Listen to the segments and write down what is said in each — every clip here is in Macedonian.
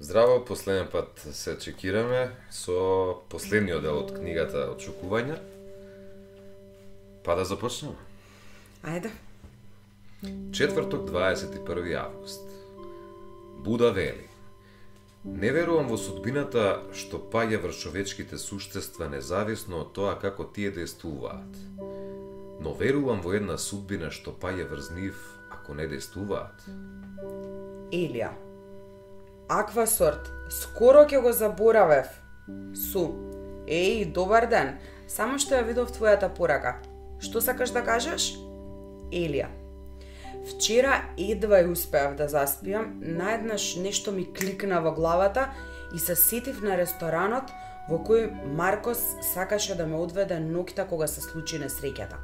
Здраво, последен пат се чекираме со последниот дел од книгата Очукувања. Па да започнеме. Ајде. Четврток, 21 август. Буда вели. Не верувам во судбината што паѓа врз човечките суштества независно од тоа како тие действуваат. Но верувам во една судбина што паѓа врз нив ако не действуваат. Илија. Аква сорт. Скоро ќе го заборавев. Су. Еј, добар ден. Само што ја видов твојата порака. Што сакаш да кажеш? Елија. Вчера едва ја успеав да заспиам, наеднаш нешто ми кликна во главата и се сетив на ресторанот во кој Маркос сакаше да ме одведе ноќта кога се случи несреќата.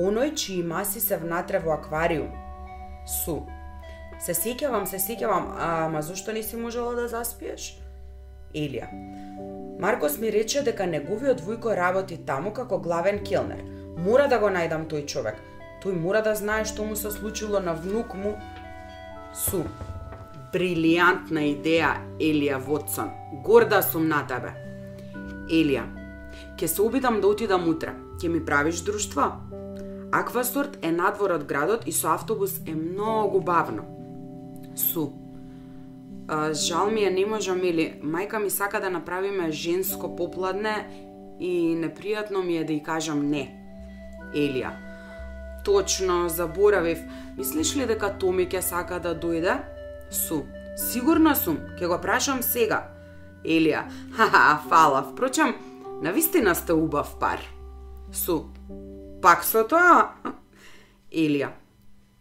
Оној чии маси се внатре во аквариум. Су. Се сеќавам, се сеќавам, ама зошто не си можела да заспиеш? Елија. Маркос ми рече дека неговиот војко работи таму како главен келнер. Мора да го најдам тој човек. Тој мора да знае што му се случило на внук му. Су. Брилијантна идеја, Елија Вотсон. Горда сум на тебе. Елија. Ке се обидам да отидам утре. Ке ми правиш друштво? Аквасорт е надвор од градот и со автобус е многу бавно. Су. А, жал ми е, не можам или мајка ми сака да направиме женско попладне и непријатно ми е да ја кажам не. Елија. Точно, заборавив. Мислиш ли дека Томи ќе сака да дојде? Су. Сигурна сум, ќе го прашам сега. Елија. Ха-ха, фала. Впрочем, навистина сте убав пар. Су. Пак со тоа? Елија.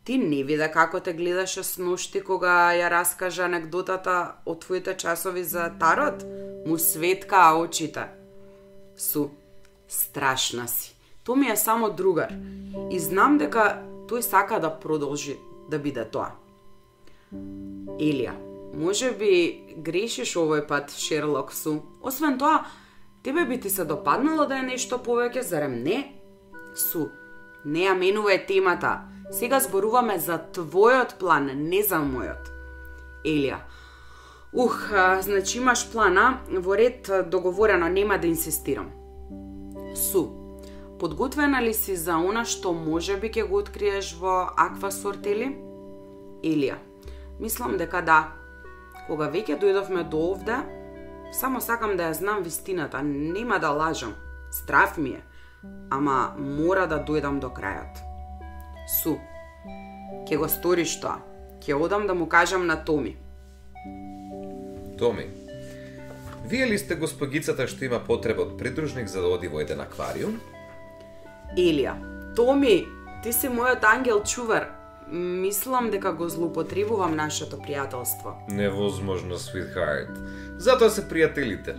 Ти не вида како те гледаше с ношти кога ја раскажа анекдотата од твоите часови за тарот? Му светка очите. Су. Страшна си. Тоа ми е само другар. И знам дека тој сака да продолжи да биде тоа. Елија, може би грешиш овој пат, Шерлок Су. Освен тоа, тебе би ти се допаднало да е нешто повеќе, зарем не? Су, не ја менувај темата. Сега зборуваме за твојот план, не за мојот. Елија, Ух, значи имаш плана, во ред договорено, нема да инсистирам. Су, подготвена ли си за она што може би ќе го откриеш во Аквасорт или? Елија, мислам дека да. Кога веќе дојдовме до овде, само сакам да ја знам вистината, нема да лажам. Страв ми е, ама мора да дојдам до крајот. Су, ќе го сториш тоа. Ќе одам да му кажам на Томи. Томи, вие ли сте госпогицата што има потреба од придружник за да оди во еден аквариум? Елија, Томи, ти си мојот ангел чувар. Мислам дека го злоупотребувам нашето пријателство. Невозможно, sweetheart. Затоа се пријателите.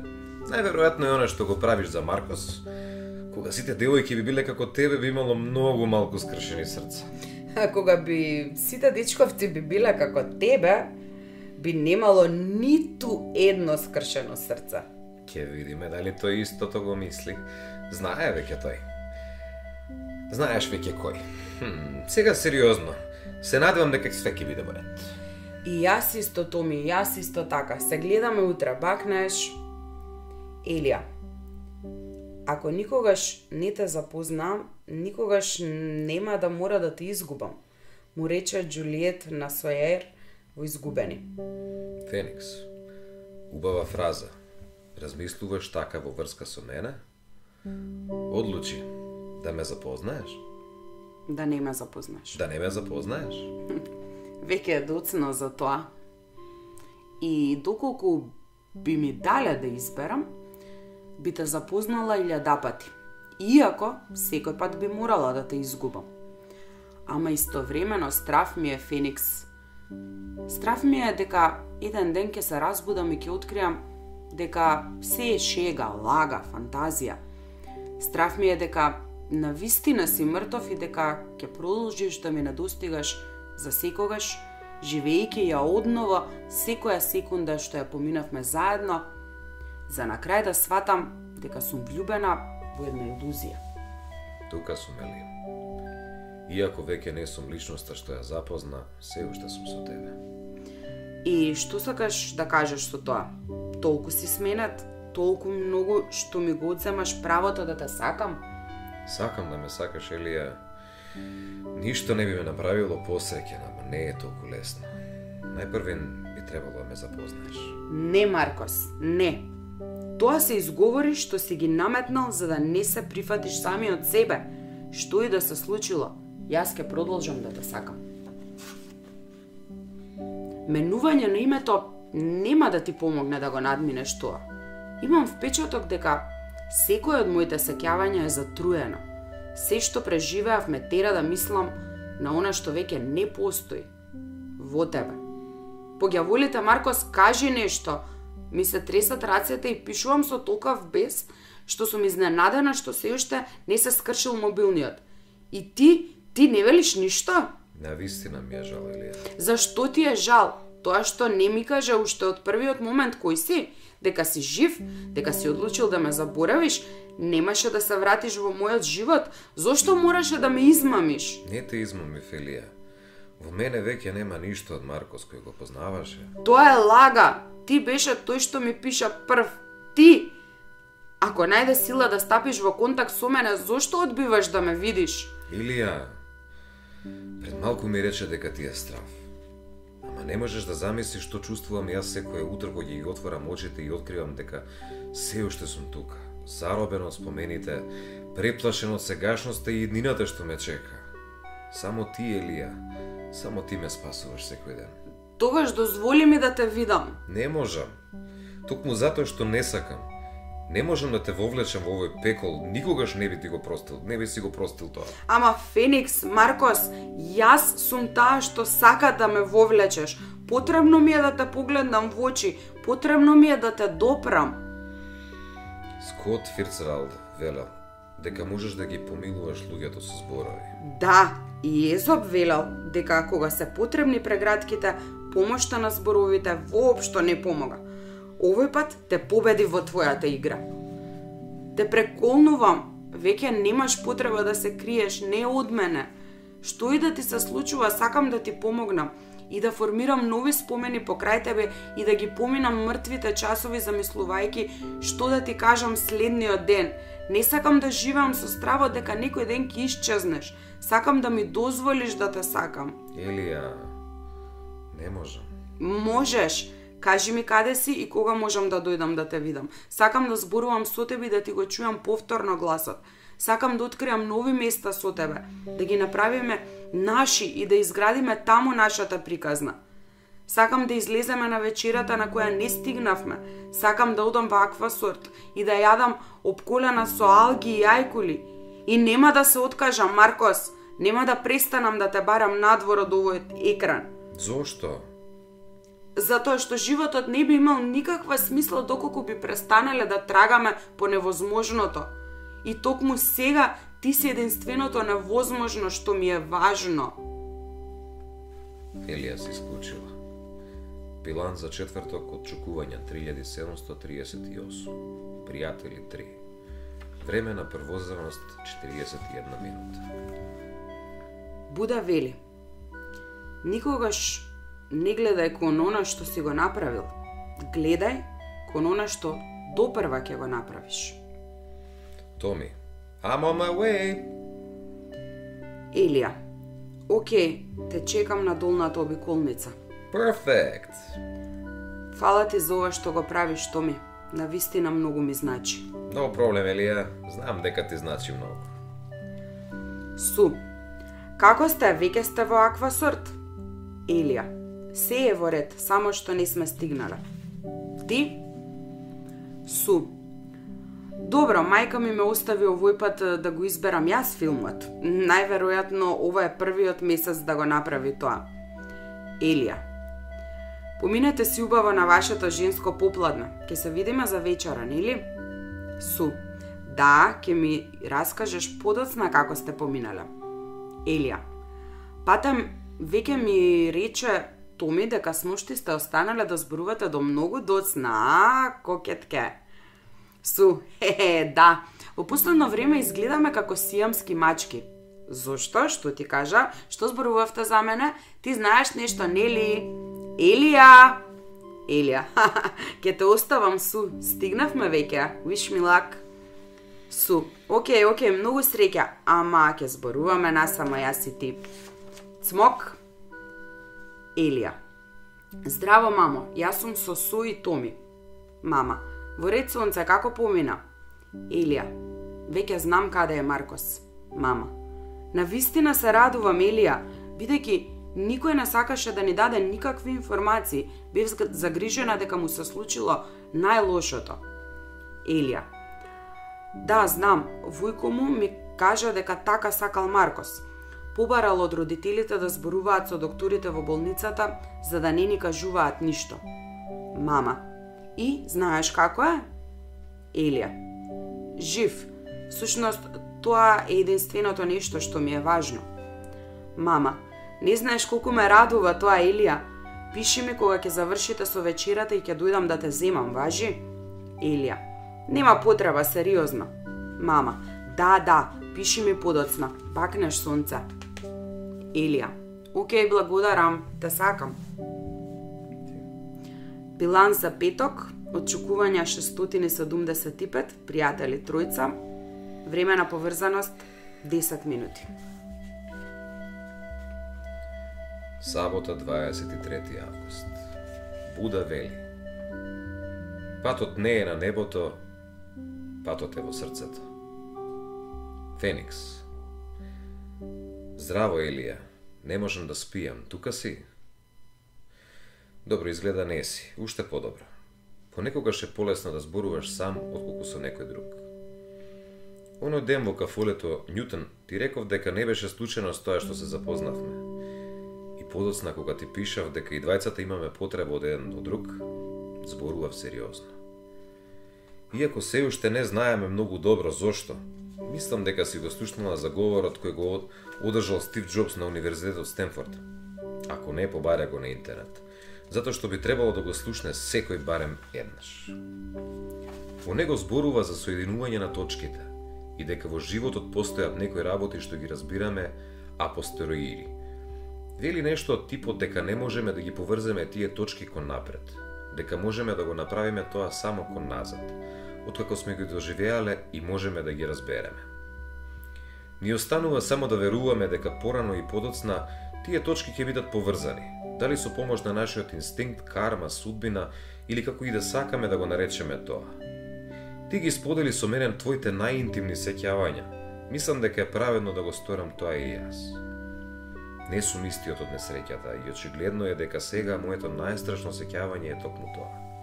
Најверојатно е она што го правиш за Маркос. Кога сите девојки би биле како тебе, би имало многу малку скршени срца. А кога би сите дечковци би биле како тебе, би немало ниту едно скршено срце. Ќе видиме дали тој истото го мисли. Знае веќе тој. Знаеш веќе кој. Хм, сега сериозно. Се надевам дека све ќе биде во ред. И јас исто, Томи, јас исто така. Се гледаме утре, бакнеш. Елија, ако никогаш не те запознам, никогаш нема да мора да те изгубам. Му рече Джулиет на Сојер во Изгубени. Феникс, убава фраза. Размислуваш така во врска со мене? Одлучи да ме запознаеш? Да не ме запознаш. Да не ме запознаеш? Веќе е доцно за тоа. И доколку би ми дале да изберам, би те запознала илјада пати. Иако секој пат би морала да те изгубам. Ама истовремено страв ми е Феникс. Страв ми е дека еден ден ќе се разбудам и ќе откриам дека се е шега, лага, фантазија. Страв ми е дека на вистина си мртов и дека ќе продолжиш да ми недостигаш за секогаш, живеејќи ја одново секоја секунда што ја поминавме заедно, за на крај да сватам дека сум влюбена во една илузија. Тука сум Ели. Иако веќе не сум личноста што ја запозна, се уште сум со тебе. И што сакаш да кажеш со тоа? Толку си сменат, толку многу што ми го одземаш правото да те сакам? Сакам да ме сакаш, Елија. Ништо не би ме направило посеќен, ама не е толку лесно. Најпрвен би требало да ме запознаеш. Не, Маркос, не. Тоа се изговори што си ги наметнал за да не се прифатиш сами од себе. Што и да се случило, јас ќе продолжам да те сакам. Менување на името нема да ти помогне да го надминеш тоа. Имам впечаток дека секој од моите сеќавања е затруено. Се што преживеав ме тера да мислам на она што веќе не постои. Во тебе. Поѓаволите, Маркос, кажи нешто. Ми се тресат рацете и пишувам со толкав бес, што сум изненадена што се уште не се скршил мобилниот. И ти, ти не велиш ништо? На вистина ми е жал, Елија. Зашто ти е жал? Тоа што не ми кажа уште од првиот момент кој си, дека си жив, дека си одлучил да ме заборавиш, немаше да се вратиш во мојот живот, зошто мораше да ме измамиш? Не те измами, Фелија. Во мене веќе нема ништо од Маркос кој го познаваше. Тоа е лага. Ти беше тој што ми пиша прв. Ти! Ако најде сила да стапиш во контакт со мене, зошто одбиваш да ме видиш? Илија, пред малку ми рече дека ти е страв. Ама не можеш да замислиш што чувствувам јас секој утро кога ги отворам очите и откривам дека се уште сум тука. Заробен од спомените, преплашен од сегашноста и иднината што ме чека. Само ти, Елија, само ти ме спасуваш секој ден. Тогаш дозволи ми да те видам. Не можам. Токму затоа што не сакам. Не можам да те вовлечам во овој пекол, никогаш не би ти го простил, не би си го простил тоа. Ама Феникс, Маркос, јас сум таа што сака да ме вовлечеш. Потребно ми е да те погледнам во очи, потребно ми е да те допрам. Скот Фирцералд велел дека можеш да ги помилуваш луѓето со зборови. Да, и Езоп велел дека кога се потребни преградките, помошта на зборовите воопшто не помога. Овој пат те победи во твојата игра. Те преколнувам, веќе немаш потреба да се криеш не од мене. Што и да ти се случува, сакам да ти помогнам и да формирам нови спомени покрај тебе и да ги поминам мртвите часови замислувајки што да ти кажам следниот ден. Не сакам да живеам со стравот дека некој ден ќе исчезнеш. Сакам да ми дозволиш да те сакам. Елија, не можам. Можеш. Кажи ми каде си и кога можам да дојдам да те видам. Сакам да зборувам со тебе и да ти го чујам повторно гласот. Сакам да откриам нови места со тебе, да ги направиме наши и да изградиме таму нашата приказна. Сакам да излеземе на вечерата на која не стигнавме. Сакам да одам во аквасорт и да јадам обколена со алги и ајкули. И нема да се откажам, Маркос. Нема да престанам да те барам надвор од овој екран. Зошто? затоа што животот не би имал никаква смисла доколку би престанале да трагаме по невозможното. И токму сега ти си единственото невозможно што ми е важно. Елија се исклучила. Билан за четврток од чукувања 3738. Пријатели 3. Време на првозрност 41 минута. Буда вели. Никогаш не гледај кон она што си го направил. Гледај кон она што допрва ќе го направиш. Томи. I'm on my way. Елија. Океј, те чекам на долната обиколница. Perfect. Фала ти за ова што го правиш, Томи. На вистина многу ми значи. No проблем, Елија. Знам дека ти значи многу. Су. Како сте? Веќе сте во аквасорт? Елија. Се е во ред, само што не сме стигнале. Ти? Су. Добро, мајка ми ме остави овој пат да го изберам јас филмот. Најверојатно ова е првиот месец да го направи тоа. Елија. Поминете си убаво на вашето женско попладне. Ке се видиме за вечера, нели? Су. Да, ке ми раскажеш подоцна како сте поминале. Елија. Патем веќе ми рече Томи дека сношти сте останале да зборувате до многу доцна, а, кокетке. Су, хе, да. Во последно време изгледаме како сиамски мачки. Зошто? Што ти кажа? Што зборувавте за мене? Ти знаеш нешто, нели? Елија! Елија, ке те оставам су. Стигнавме веќе, виш ми лак. Су, окей, окей, многу среќа, ама ке зборуваме насама јас и ти. Цмок, Елија. Здраво, мамо, јас сум со Су и Томи. Мама, во ред сонце, како помина? Елија, веќе знам каде е Маркос. Мама, на вистина се радувам, Елија, бидејќи никој не сакаше да ни даде никакви информации, бев загрижена дека му се случило најлошото. Елија, да, знам, војко му ми кажа дека така сакал Маркос, побарал од родителите да зборуваат со докторите во болницата за да не ни кажуваат ништо. Мама. И знаеш како е? Елија. Жив. Сушност, тоа е единственото нешто што ми е важно. Мама. Не знаеш колку ме радува тоа, Елија. Пиши ми кога ќе завршите со вечерата и ќе дојдам да те земам, важи? Елија. Нема потреба, сериозно. Мама. Да, да, пиши ми подоцна. Бакнеш сонце. Елија. Океј, благодарам, те да сакам. Биланс за петок, очекувања 675, пријатели тројца, време на поврзаност 10 минути. Сабота 23 август. Буда вели. Патот не е на небото, патот е во срцето. Феникс. Здраво, Елија. Не можам да спијам. Тука си? Добро, изгледа не си. Уште подобро. Понекогаш е полесно да зборуваш сам, отколку со некој друг. Оној ден во кафолето Ньютон ти реков дека не беше случајно тоа што се запознавме. И подоцна кога ти пишав дека и двајцата имаме потреба од еден од друг, зборував сериозно. Иако се уште не знаеме многу добро зошто, мислам дека си го слушнала за говорот кој го одржал Стив Джобс на Универзитетот Стенфорд. Ако не, побаре го на интернет. Затоа што би требало да го слушне секој барем еднаш. Во него зборува за соединување на точките и дека во животот постојат некои работи што ги разбираме апостероири. Вели нешто од типот дека не можеме да ги поврземе тие точки кон напред, дека можеме да го направиме тоа само кон назад, откако сме ги доживеале и можеме да ги разбереме. Ни останува само да веруваме дека порано и подоцна тие точки ќе бидат поврзани, дали со помош на нашиот инстинкт, карма, судбина или како и да сакаме да го наречеме тоа. Ти ги сподели со мене твоите најинтимни сеќавања. Мислам дека е праведно да го сторам тоа и јас. Не сум истиот од несреќата и очигледно е дека сега моето најстрашно сеќавање е токму тоа.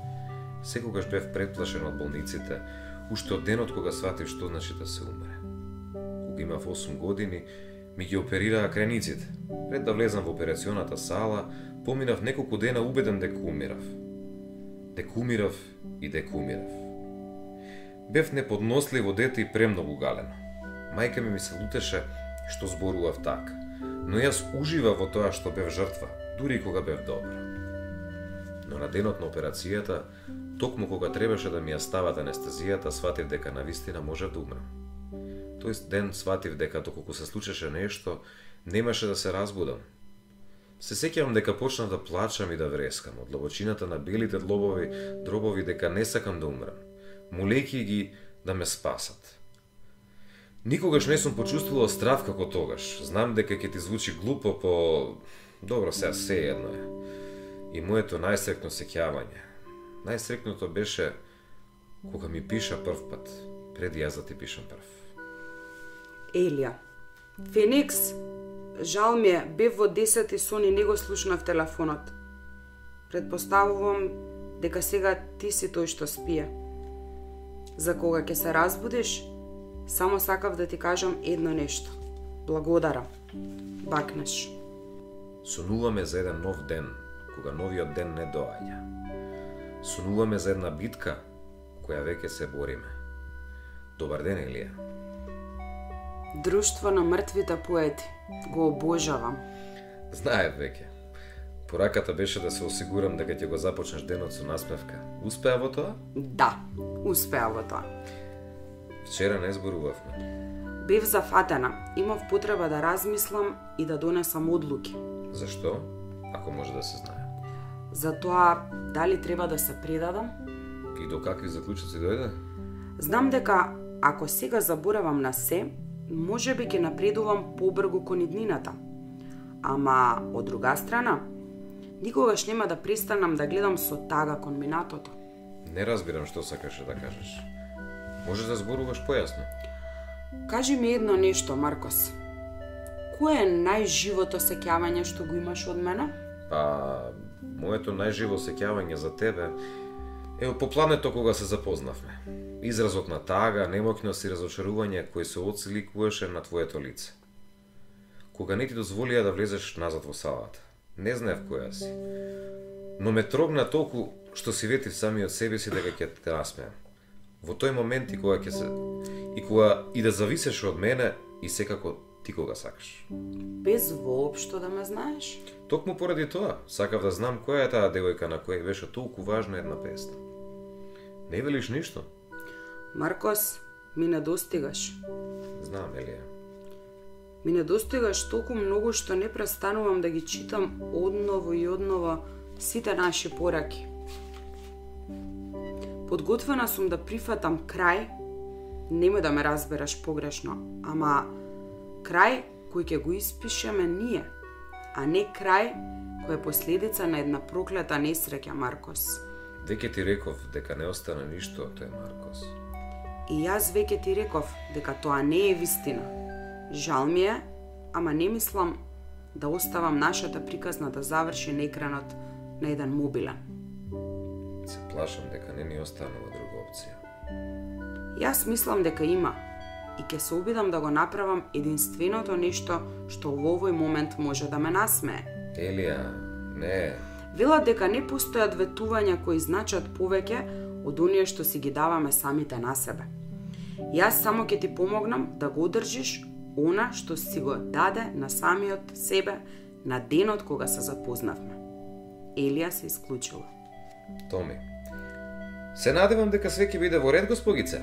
Секогаш бев предплашен од болниците, уште од денот кога сватив што значи да се умре кога имав 8 години, ми ги оперираа крениците. Пред да влезам во операционата сала, поминав неколку дена убеден дека умирав. Дека умирав и дека умирав. Бев неподносливо дете и премногу галено. Мајка ми ми се лутеше што зборував така, но јас уживав во тоа што бев жртва, дури кога бев добро. Но на денот на операцијата, токму кога требаше да ми ја стават анестезијата, сватив дека на вистина може да умрам. Тој ден сватив дека доколку се случеше нешто, немаше да се разбудам. Се сеќавам дека почнав да плачам и да врескам од длабочината на белите длобови, дробови дека не сакам да умрам, молејќи ги да ме спасат. Никогаш не сум почувствувал страв како тогаш. Знам дека ќе ти звучи глупо по... Добро, сега се едно е. И моето најсрекно сеќавање. Најсрекното беше кога ми пиша прв пат, пред јас да ти пишам прв. Елија. Феникс, жал ми е, бев во 10 и сон и не го слушнав телефонот. Предпоставувам дека сега ти си тој што спие. За кога ќе се разбудиш, само сакав да ти кажам едно нешто. Благодарам. Бакнеш. Сонуваме за еден нов ден, кога новиот ден не доаѓа. Сонуваме за една битка, која веќе се бориме. Добар ден, Елија. Друштво на мртвите поети. Го обожавам. Знаев веќе. Пораката беше да се осигурам дека ќе го започнеш денот со насмевка. Успеа во тоа? Да, успеа во тоа. Вчера не зборувавме. Бев зафатена. Имав потреба да размислам и да донесам одлуки. Зашто? Ако може да се знае. За тоа дали треба да се предадам. И до какви заклучоци дојде? Знам дека ако сега заборавам на се, може би ќе напредувам побргу кон иднината. Ама, од друга страна, никогаш нема да престанам да гледам со тага кон минатото. Не разбирам што сакаше да кажеш. Можеш да зборуваш појасно? Кажи ми едно нешто, Маркос. Кое е најживото сеќавање што го имаш од мене? Па, моето најживо сеќавање за тебе е по плането кога се запознавме. Изразот на тага, немокност и разочарување кој се отсликуваше на твоето лице. Кога не ти дозволија да влезеш назад во салата. Не знаев која си. Но ме трогна толку што си ветив сами од себе си дека ќе те насмеам. Во тој момент и кога ќе се и кога и да зависеше од мене и секако ти кога сакаш. Без воопшто да ме знаеш? Токму поради тоа, сакав да знам која е таа девојка на која беше толку важна една песна. Не велиш ништо? Маркос, ми недостигаш. Знам, Елија. Ми недостигаш толку многу што не престанувам да ги читам одново и одново сите наши пораки. Подготвена сум да прифатам крај, нема да ме разбераш погрешно, ама крај кој ќе го испишеме ние, а не крај кој е последица на една проклета несреќа, Маркос. Веќе ти реков дека не остана ништо од тој Маркос. И јас веќе ти реков дека тоа не е вистина. Жал ми е, ама не мислам да оставам нашата приказна да заврши на екранот на еден мобилен. Се плашам дека не ни останува друга опција. Јас мислам дека има и ќе се обидам да го направам единственото нешто што во овој момент може да ме насмее. Елија, не. Велат дека не постојат ветувања кои значат повеќе од оние што си ги даваме самите на себе. Јас само ќе ти помогнам да го одржиш она што си го даде на самиот себе на денот кога се запознавме. Елија се исклучила. Томи. Се надевам дека све ќе биде во ред, госпогице.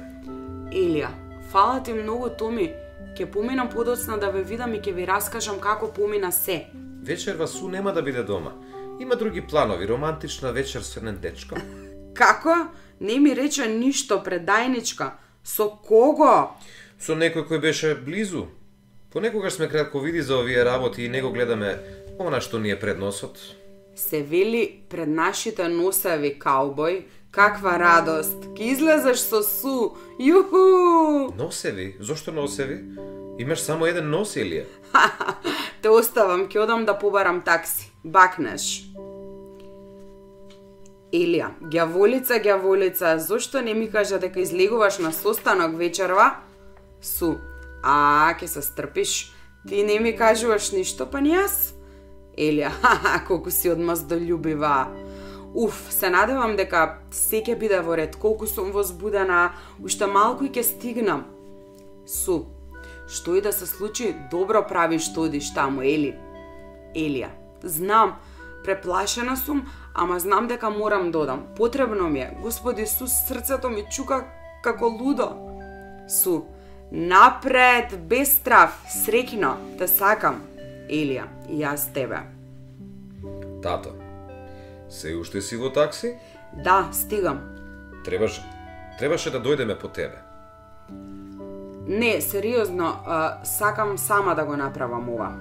Елија, фала ти многу, Томи. Ке поминам подоцна да ве видам и ќе ви раскажам како помина се. Вечер Васу нема да биде дома. Има други планови, романтична вечер со еден дечко. Како? Не ми рече ништо предајничка. Со кого? Со некој кој беше близу. Понекогаш сме кратковиди за овие работи и него гледаме она што ни е пред носот. Се вели пред нашите носеви каубој. Каква радост! Ке излезеш со су! Јуху! Носеви? Зошто носеви? Имаш само еден нос, Елија? Те оставам, ќе одам да побарам такси. Бакнеш. Елија, гјаволица, гјаволица, зошто не ми кажа дека излегуваш на состанок вечерва? Су, а, ќе се стрпиш. Ти не ми кажуваш ништо, па ни јас. Елија, ха колку си одмаздолюбива. Уф, се надевам дека се ќе биде во ред, колку сум возбудена, уште малку и ќе стигнам. Су, што и да се случи, добро правиш што одиш таму, Ели. Елија, знам, преплашена сум, ама знам дека морам да додам. Потребно ми е. Господи Исус, срцето ми чука како лудо. Су, напред, без страв, среќно, те сакам. Елија, и јас тебе. Тато, се уште си во такси? Да, стигам. Требаш, требаше да дојдеме по тебе. Не, сериозно, а, сакам сама да го направам ова.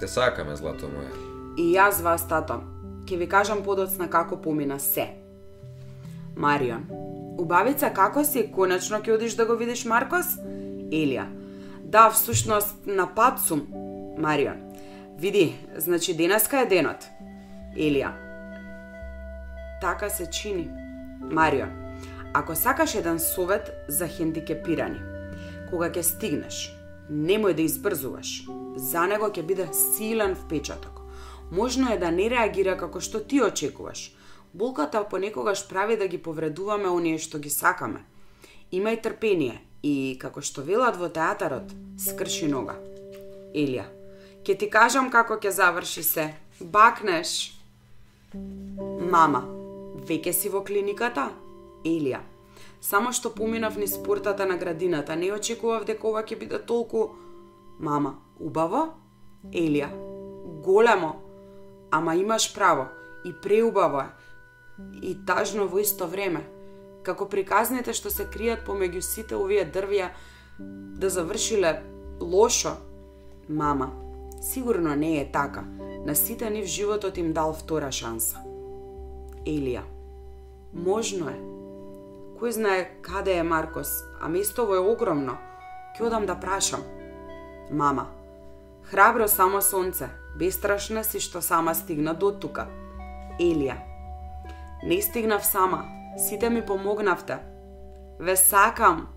Те сакаме, злато моја. И јас вас, тато, ќе ви кажам подоцна како помина се. Марион, убавица како си, конечно ќе одиш да го видиш Маркос? Елија, да, всушност на пат сум. Марион, види, значи денеска е денот. Елија, така се чини. Марио. ако сакаш еден совет за хендикепирани, кога ќе стигнеш, немој да избрзуваш. За него ќе биде силен впечаток. Можно е да не реагира како што ти очекуваш. Болката понекогаш прави да ги повредуваме оние што ги сакаме. Имај трпение и, како што велат во театарот, скрши нога. Елија, ќе ти кажам како ќе заврши се. Бакнеш. Мама, веќе си во клиниката? Елија, само што поминав низ портата на градината, не очекував дека ова ќе биде толку... Мама, убаво? Елија, големо. Ама имаш право. и преубаво е, и тажно во исто време, како приказните што се кријат помеѓу сите овие дрвја да завршиле лошо. Мама, сигурно не е така. На сите нив животот им дал втора шанса. Елија, можно е. Кој знае каде е Маркос, а место е огромно. Ќе одам да прашам. Мама, храбро само сонце, бестрашна си што сама стигна до тука. Елија, не стигнав сама, сите ми помогнавте. Ве сакам.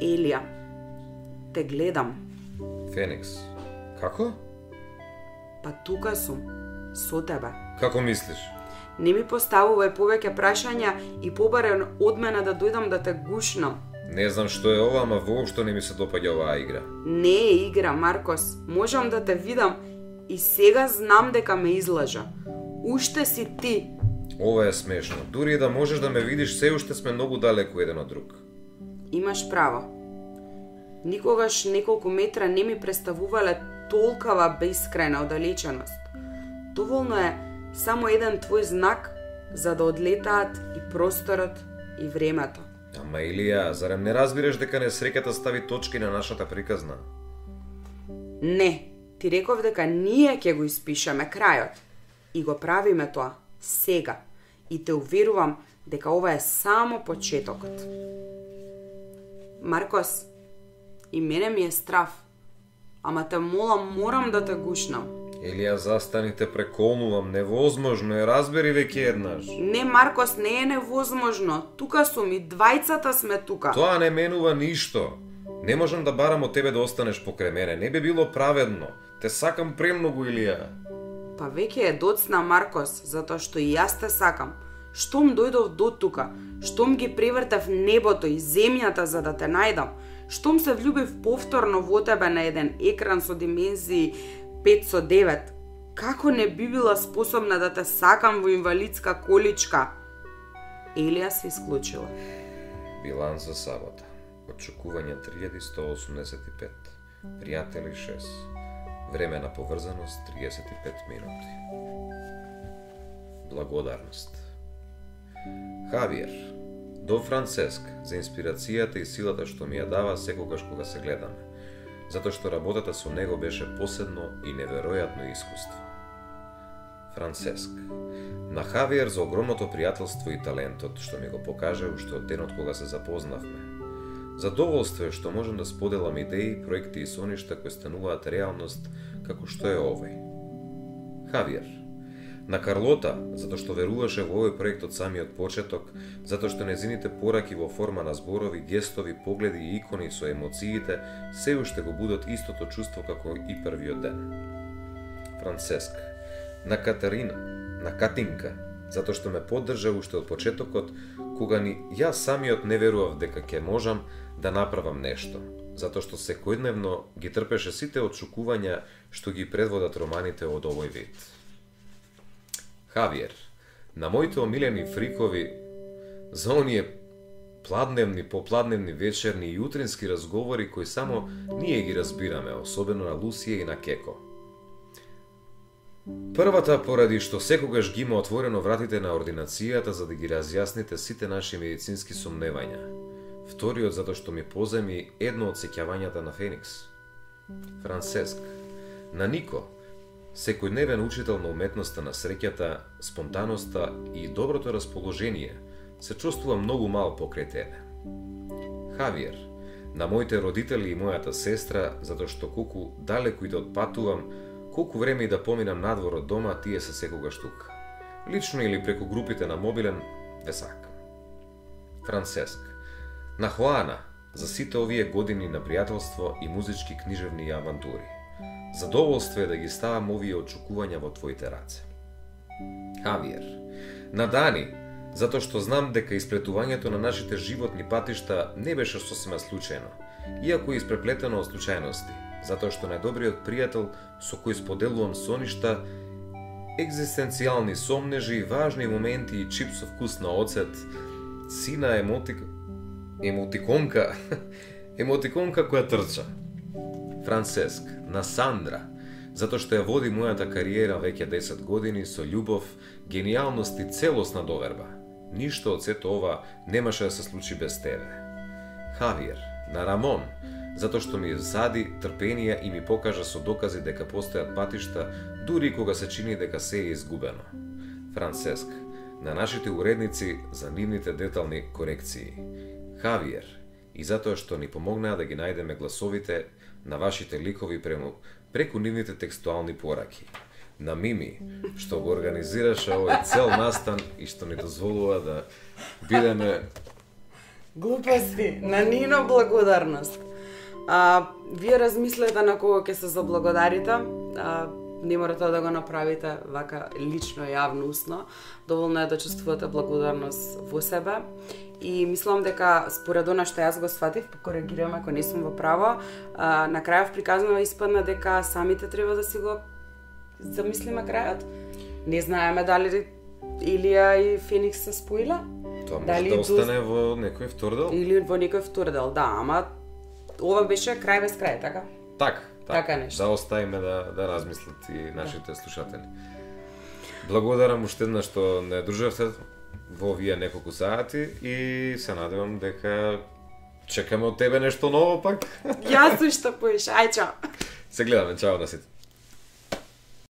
Елија, те гледам. Феникс, како? Па тука сум, со тебе. Како мислиш? Не ми поставувај повеќе прашања и побарен од мене да дојдам да те гушнам. Не знам што е ова, ама воопшто не ми се допаѓа оваа игра. Не е игра, Маркос. Можам да те видам и сега знам дека ме излажа. Уште си ти. Ова е смешно. Дури и да можеш да ме видиш, се уште сме многу далеку еден од друг. Имаш право. Никогаш неколку метра не ми представувале толкава бескрајна оддалеченост. Доволно е само еден твој знак за да одлетаат и просторот и времето. Ама Илија, зарем не разбираш дека несреќата стави точки на нашата приказна? Не, ти реков дека ние ќе го испишеме крајот. И го правиме тоа сега. И те уверувам дека ова е само почетокот. Маркос, и мене ми е страв. Ама те молам, морам да те гушнам. Елија, застани те преколнувам, невозможно е, разбери веќе еднаш. Не, Маркос, не е невозможно. Тука сум и двајцата сме тука. Тоа не менува ништо. Не можам да барам од тебе да останеш покрај мене. Не би било праведно. Те сакам премногу, Илија. Па веќе е доцна Маркос, затоа што и јас те сакам. Штом дојдов до тука, штом ги превртев небото и земјата за да те најдам, штом се влюбив повторно во тебе на еден екран со димензии 5 со 9, како не би била способна да те сакам во инвалидска количка? Елија се исклучила. Биланс за сабота. Очекување 3185. Пријатели 6. Време на поврзаност 35 минути. Благодарност. Хавиер. До Францеск за инспирацијата и силата што ми ја дава секогаш кога се гледаме затоа што работата со него беше посебно и неверојатно искуство. Францеск. На Хавиер за огромното пријателство и талентот што ми го покаже уште од денот кога се запознавме. Задоволство е што можам да споделам идеи, проекти и соништа кои стануваат реалност како што е овој. Хавиер. На Карлота, затоа што веруваше во овој проект од самиот почеток, затоа што незините пораки во форма на зборови, гестови, погледи и икони со емоциите се уште го будат истото чувство како и првиот ден. Францеск. На Катерина, на Катинка, затоа што ме поддржа уште од почетокот, кога ни јас самиот не верував дека ќе можам да направам нешто, затоа што секојдневно ги трпеше сите очукувања што ги предводат романите од овој вид. Хавиер, на моите омилени фрикови за оние пладневни, попладневни вечерни и утрински разговори кои само ние ги разбираме, особено на Лусија и на Кеко. Првата поради што секогаш ги има отворено вратите на ординацијата за да ги разјасните сите наши медицински сомневања. Вториот затоа што ми поземи едно од сеќавањата на Феникс. Францеск. На Нико, секојдневен учител на уметноста на среќата, спонтаноста и доброто расположение, се чувствува многу мал покрај тебе. Хавиер, на моите родители и мојата сестра, затоа што колку далеку и да отпатувам, колку време и да поминам надвор од дома, тие се секогаш тука. Лично или преку групите на мобилен, ве сакам. Францеск. На Хоана, за сите овие години на пријателство и музички книжевни авантури. Задоволство е да ги ставам овие очекувања во твоите раце. Хавиер. На Дани, затоа што знам дека исплетувањето на нашите животни патишта не беше сосема случајно, иако е испреплетено од случајности, затоа што најдобриот пријател со кој споделувам соништа, екзистенцијални сомнежи, важни моменти и чип со вкус на оцет, сина емотик... емотиконка, емотиконка која трча. Францеск, на Сандра, затоа што ја води мојата кариера веќе 10 години со љубов, гениалност и целосна доверба. Ништо од сето ова немаше да се случи без тебе. Хавиер, на Рамон, затоа што ми зади трпение и ми покажа со докази дека постојат патишта, дури кога се чини дека се е изгубено. Францеск, на нашите уредници за нивните детални корекции. Хавиер, и затоа што ни помогнаа да ги најдеме гласовите на вашите ликови прему, преку нивните текстуални пораки. На Мими, што го организираше овој цел настан и што ни дозволува да бидеме Глупости, на Нино благодарност. А, вие размислете на кого ќе се заблагодарите. А, не морате да го направите вака лично, јавно, усно. Доволно е да чувствувате благодарност во себе. И мислам дека според она што јас го сватив, покоригирам ако не сум во право, а, на крајов приказнава испадна дека самите треба да си го замислиме крајот. Не знаеме дали Илија и Феникс се споила? Тоа може Дали да остане во некој втордел? Или во некој втордел, да, ама ова беше крај без крај, така? Так, так. Така нешто. Да оставиме да, да размислат и нашите слушатели. Благодарам уште еднаш што не дружевте во овие неколку сати и се надевам дека чекаме од тебе нешто ново пак. Јас уште поиш, ај чао. Се гледаме, чао на сите.